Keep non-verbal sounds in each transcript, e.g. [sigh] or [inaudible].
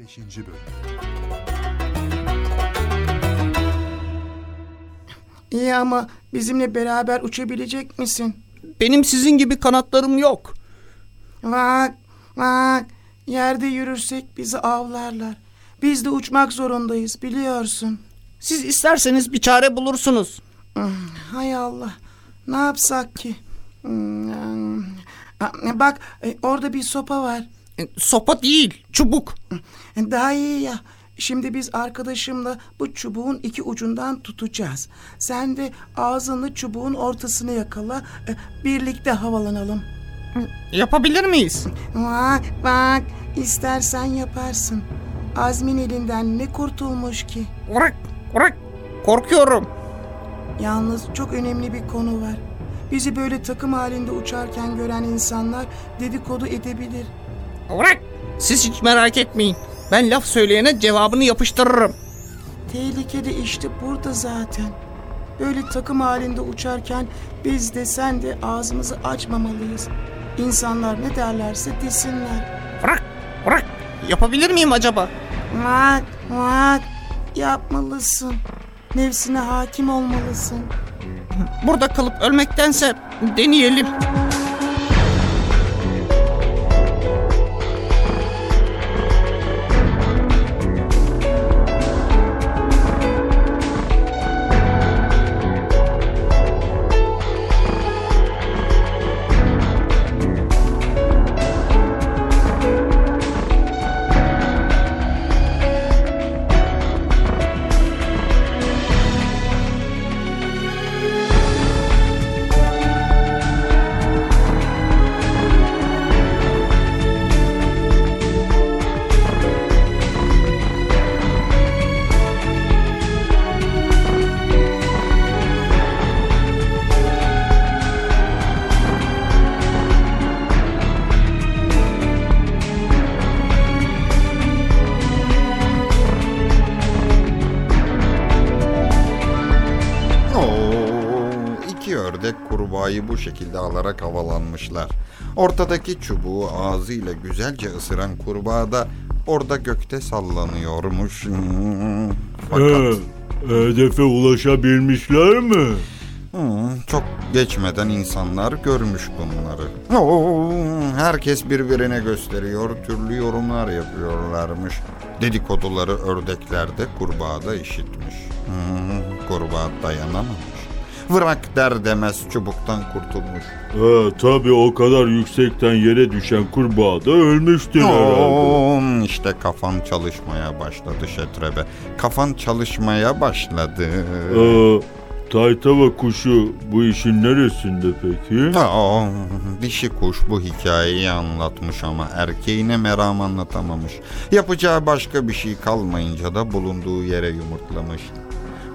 5. Bölüm İyi ama bizimle beraber uçabilecek misin? Benim sizin gibi kanatlarım yok. Bak, bak. Yerde yürürsek bizi avlarlar. Biz de uçmak zorundayız biliyorsun. Siz isterseniz bir çare bulursunuz. Hmm, Hay Allah. Ne yapsak ki? Hmm, ah, Bak e, orada bir sopa var. E, Sopa değil, çubuk. Daha iyi ya. Şimdi biz arkadaşımla bu çubuğun iki ucundan tutacağız. Sen de ağzını çubuğun ortasını yakala. E, Birlikte havalanalım. Yapabilir miyiz? Bak bak istersen yaparsın. Azmin elinden ne kurtulmuş ki? Urak, urak. Korkuyorum. Yalnız çok önemli bir konu var. Bizi böyle takım halinde uçarken gören insanlar dedikodu edebilir. Urak. Siz hiç merak etmeyin. Ben laf söyleyene cevabını yapıştırırım. Tehlike de işte burada zaten. Böyle takım halinde uçarken biz de sen de ağzımızı açmamalıyız. İnsanlar ne derlerse desinler. Urak, urak. Yapabilir miyim acaba? Mak, mak. Yapmalısın. Nefsine hakim olmalısın. Burada kalıp ölmektense deneyelim. Kurbağayı bu şekilde alarak havalanmışlar. Ortadaki çubuğu ağzıyla güzelce ısıran kurbağa da orada gökte sallanıyormuş. [laughs] Fakat Ee, hedefe ulaşabilmişler mi? hmm, çok geçmeden insanlar görmüş bunları. Oo, herkes birbirine gösteriyor, türlü yorumlar yapıyorlarmış. Dedikoduları ördekler de kurbağa da işitmiş. Hmm, kurbağa dayanamamış. Vırak der demez çubuktan kurtulmuş. Ee, tabii o kadar yüksekten yere düşen kurbağa da ölmüştür herhalde. İşte kafan çalışmaya başladı Şetrebe. Kafan çalışmaya başladı. Ee, Taytava kuşu bu işin neresinde peki? Aa, dişi kuş bu hikayeyi anlatmış ama erkeğine meram anlatamamış. Yapacağı başka bir şey kalmayınca da bulunduğu yere yumurtlamış.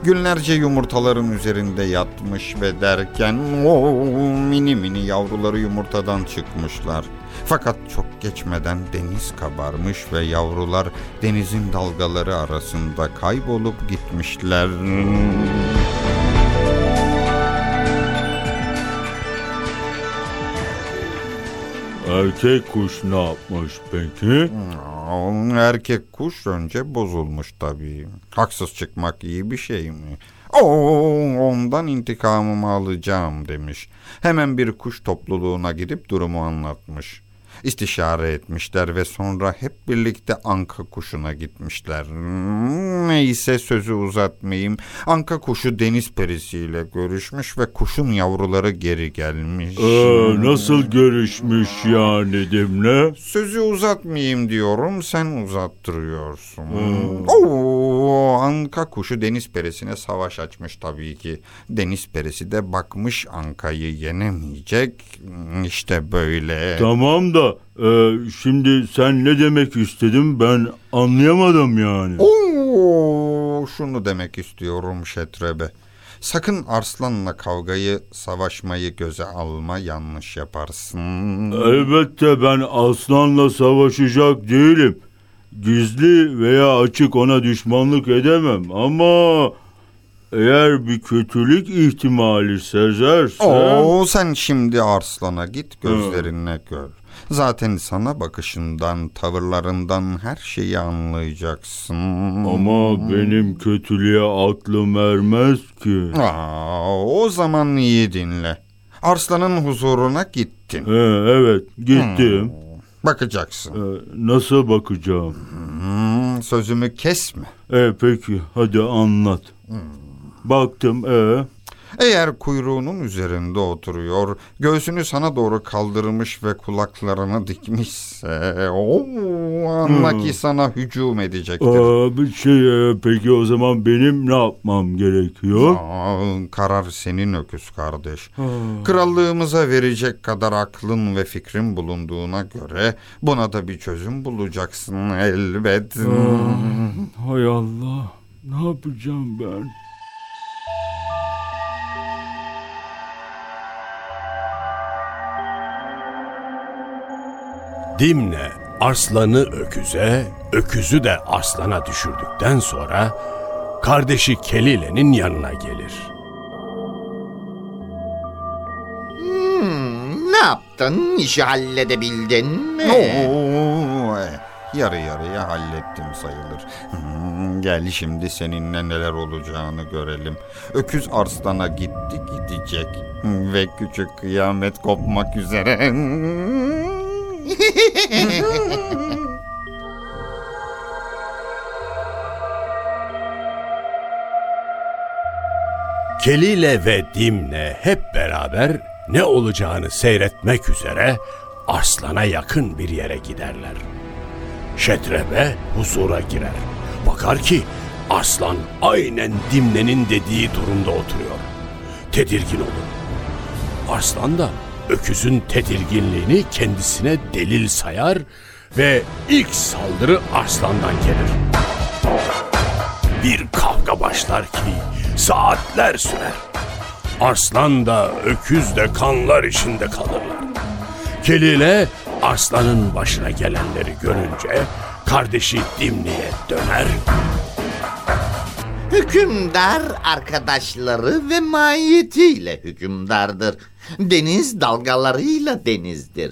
Günlerce yumurtaların üzerinde yatmış ve derken oo, mini mini yavruları yumurtadan çıkmışlar. Fakat çok geçmeden deniz kabarmış ve yavrular denizin dalgaları arasında kaybolup gitmişler. Erkek kuş ne yapmış peki? Aa, Erkek kuş önce bozulmuş tabii. Haksız çıkmak iyi bir şey mi? Oo, ondan intikamımı alacağım demiş. Hemen bir kuş topluluğuna gidip durumu anlatmış. İstişare etmişler ve sonra hep birlikte anka kuşuna gitmişler. Hmm, Neyse sözü uzatmayayım. Anka kuşu deniz perisiyle görüşmüş ve kuşun yavruları geri gelmiş. Ee, nasıl görüşmüş yani Demle? Sözü uzatmayayım diyorum sen uzattırıyorsun. Oo, anka kuşu deniz perisine savaş açmış tabii ki. Deniz perisi de bakmış ankayı yenemeyecek. İşte böyle. Tamam da e, şimdi sen ne demek istedin ben anlayamadım yani. Oo, şunu demek istiyorum Şetrebe. Sakın arslanla kavgayı, savaşmayı göze alma yanlış yaparsın. Elbette ben aslanla savaşacak değilim. Gizli veya açık ona düşmanlık edemem ama eğer bir kötülük ihtimali sezerse Oo, sen şimdi arslana git gözlerinle gör. Zaten sana bakışından, tavırlarından her şeyi anlayacaksın. Ama benim kötülüğe aklım ermez ki. Aa, o zaman iyi dinle. Arslanın huzuruna gittin. Ee, evet gittim. Bakacaksın. Ee, nasıl bakacağım? Hmm, sözümü kesme. Ee, peki hadi anlat. Baktım ee. Eğer kuyruğunun üzerinde oturuyor, göğsünü sana doğru kaldırmış ve kulaklarını dikmişse, o anla ki sana hücum edecektir. Aa, bir şey ee, peki o zaman benim ne yapmam gerekiyor? Aa, karar senin öküz kardeş. Krallığımıza verecek kadar aklın ve fikrin bulunduğuna göre buna da bir çözüm bulacaksın elbet. Hay Allah ne yapacağım ben? Dimne arslanı öküze, öküzü de arslana düşürdükten sonra kardeşi Kelile'nin yanına gelir. Hmm, ne yaptın? İşi halledebildin mi? Oo, yarı yarıya hallettim sayılır. Hmm, Gel şimdi seninle neler olacağını görelim. Öküz arslana gitti gidecek ve küçük kıyamet kopmak üzere. [laughs] Kelile ve Dimne hep beraber ne olacağını seyretmek üzere arslana yakın bir yere giderler. Şetrebe huzura girer. Bakar ki arslan aynen Dimne'nin dediği durumda oturuyor. Tedirgin olur. Arslan da öküzün tedirginliğini kendisine delil sayar ve ilk saldırı arslandan gelir. Bir kavga başlar ki saatler sürer. Arslan da öküz de kanlar içinde kalırlar. Kelile arslanın başına gelenleri görünce kardeşi Dimni'ye döner. Hükümdar arkadaşları ve mahiyetiyle hükümdardır. Deniz dalgalarıyla denizdir.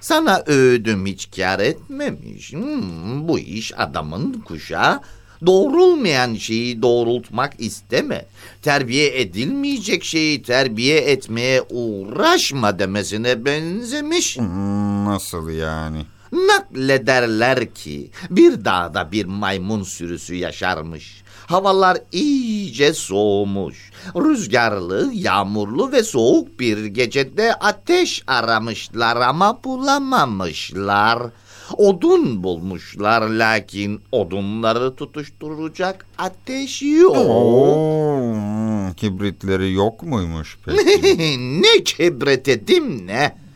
Sana öğüdüm hiç kar etmemiş. Hmm, bu iş adamın kuşa doğrulmayan şeyi doğrultmak isteme. Terbiye edilmeyecek şeyi terbiye etmeye uğraşma demesine benzemiş. Hmm, Nasıl yani? Naklederler ki bir dağda bir maymun sürüsü yaşarmış. Havalar iyice soğumuş. Rüzgarlı, yağmurlu ve soğuk bir gecede ateş aramışlar ama bulamamışlar. Odun bulmuşlar lakin odunları tutuşturacak ateş yok. Oo, hmm, kibritleri yok muymuş peki? [laughs] ne kibret edim ne?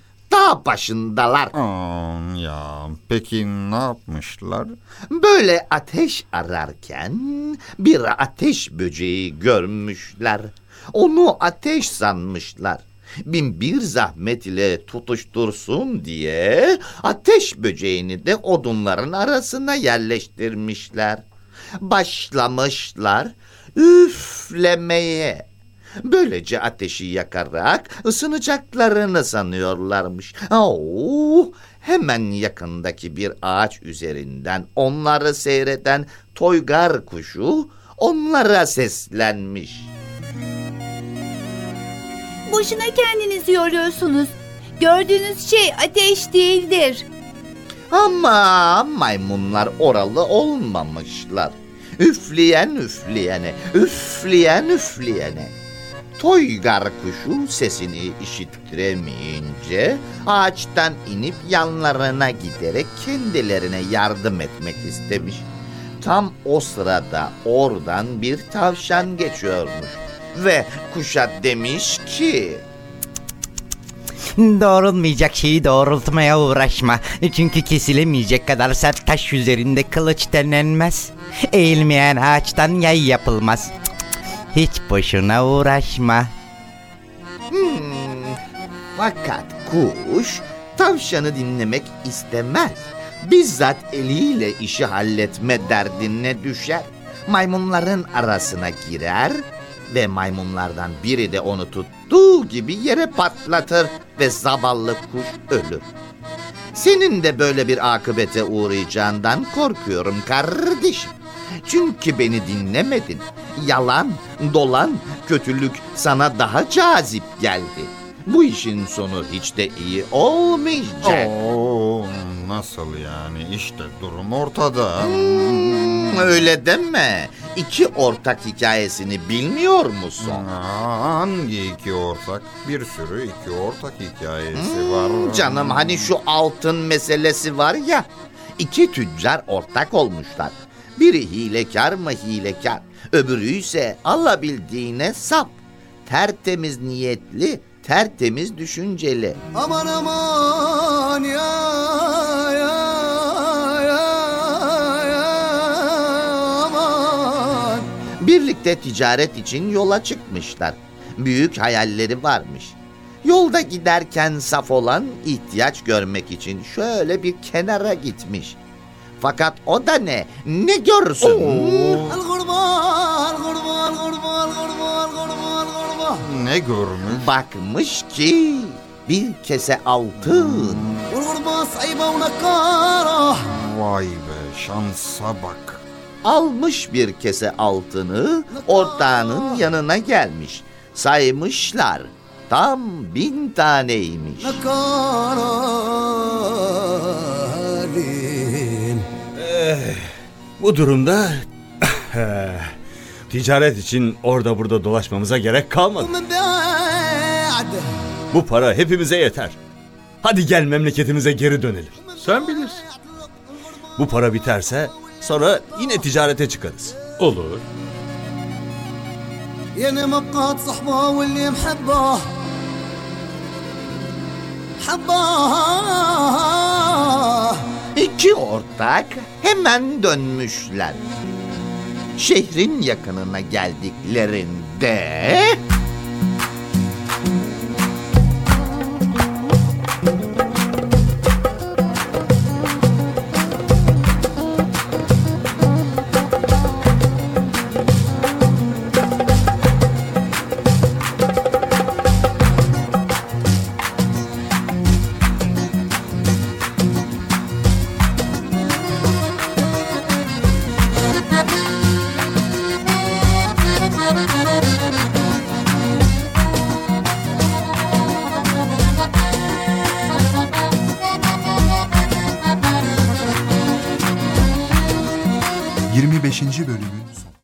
Dağ başındalar. Aa, ya peki ne yapmışlar? Böyle ateş ararken bir ateş böceği görmüşler. Onu ateş sanmışlar. Bin bir zahmet ile tutuştursun diye ateş böceğini de odunların arasına yerleştirmişler. Başlamışlar üflemeye. Böylece ateşi yakarak ısınacaklarını sanıyorlarmış. Oo, hemen yakındaki bir ağaç üzerinden onları seyreden toygar kuşu onlara seslenmiş. Boşuna kendinizi yoruyorsunuz. Gördüğünüz şey ateş değildir. Ama maymunlar oralı olmamışlar. Üfleyen üfleyene, üfleyen üfleyene. Toygar kuşu sesini işittiremeyince ağaçtan inip yanlarına giderek kendilerine yardım etmek istemiş. Tam o sırada oradan bir tavşan geçiyormuş ve kuşa demiş ki... Doğrulmayacak şeyi doğrultmaya uğraşma. Çünkü kesilemeyecek kadar sert taş üzerinde kılıç denenmez. Eğilmeyen ağaçtan yay yapılmaz. Hiç boşuna uğraşma. Hmm, fakat kuş tavşanı dinlemek istemez. Bizzat eliyle işi halletme derdine düşer. Maymunların arasına girer ve maymunlardan biri de onu tuttuğu gibi yere patlatır ve zavallı kuş ölür. Senin de böyle bir akıbete uğrayacağından korkuyorum kardeşim. Çünkü beni dinlemedin. Yalan, dolan, kötülük sana daha cazip geldi. Bu işin sonu hiç de iyi olmayacak. Oo, nasıl yani? İşte durum ortada. Hmm, öyle deme. İki ortak hikayesini bilmiyor musun? Hangi iki ortak? Bir sürü iki ortak hikayesi var. Canım hani şu altın meselesi var ya. İki tüccar ortak olmuşlar. Biri hilekar mı hilekar, öbürü ise alabildiğine sap. Tertemiz niyetli, tertemiz düşünceli. Aman aman ya ya ya ya aman. Birlikte ticaret için yola çıkmışlar. Büyük hayalleri varmış. Yolda giderken saf olan ihtiyaç görmek için şöyle bir kenara gitmiş. Fakat o da ne? Ne görürsün? Ne görmüş? Bakmış ki bir kese altın. Vay be şansa bak. Almış bir kese altını ortağının yanına gelmiş. Saymışlar. Tam bin taneymiş. Ne Bu durumda [laughs] ticaret için orada burada dolaşmamıza gerek kalmadı. ومن بعد Bu para hepimize yeter. Hadi gel memleketimize geri dönelim. Sen bilirsin. Bu para biterse sonra yine ticarete çıkarız. Olur. يعني مبقات صحبة واللي محبة حباه İki ortak hemen dönmüşler. Şehrin yakınına geldiklerinde...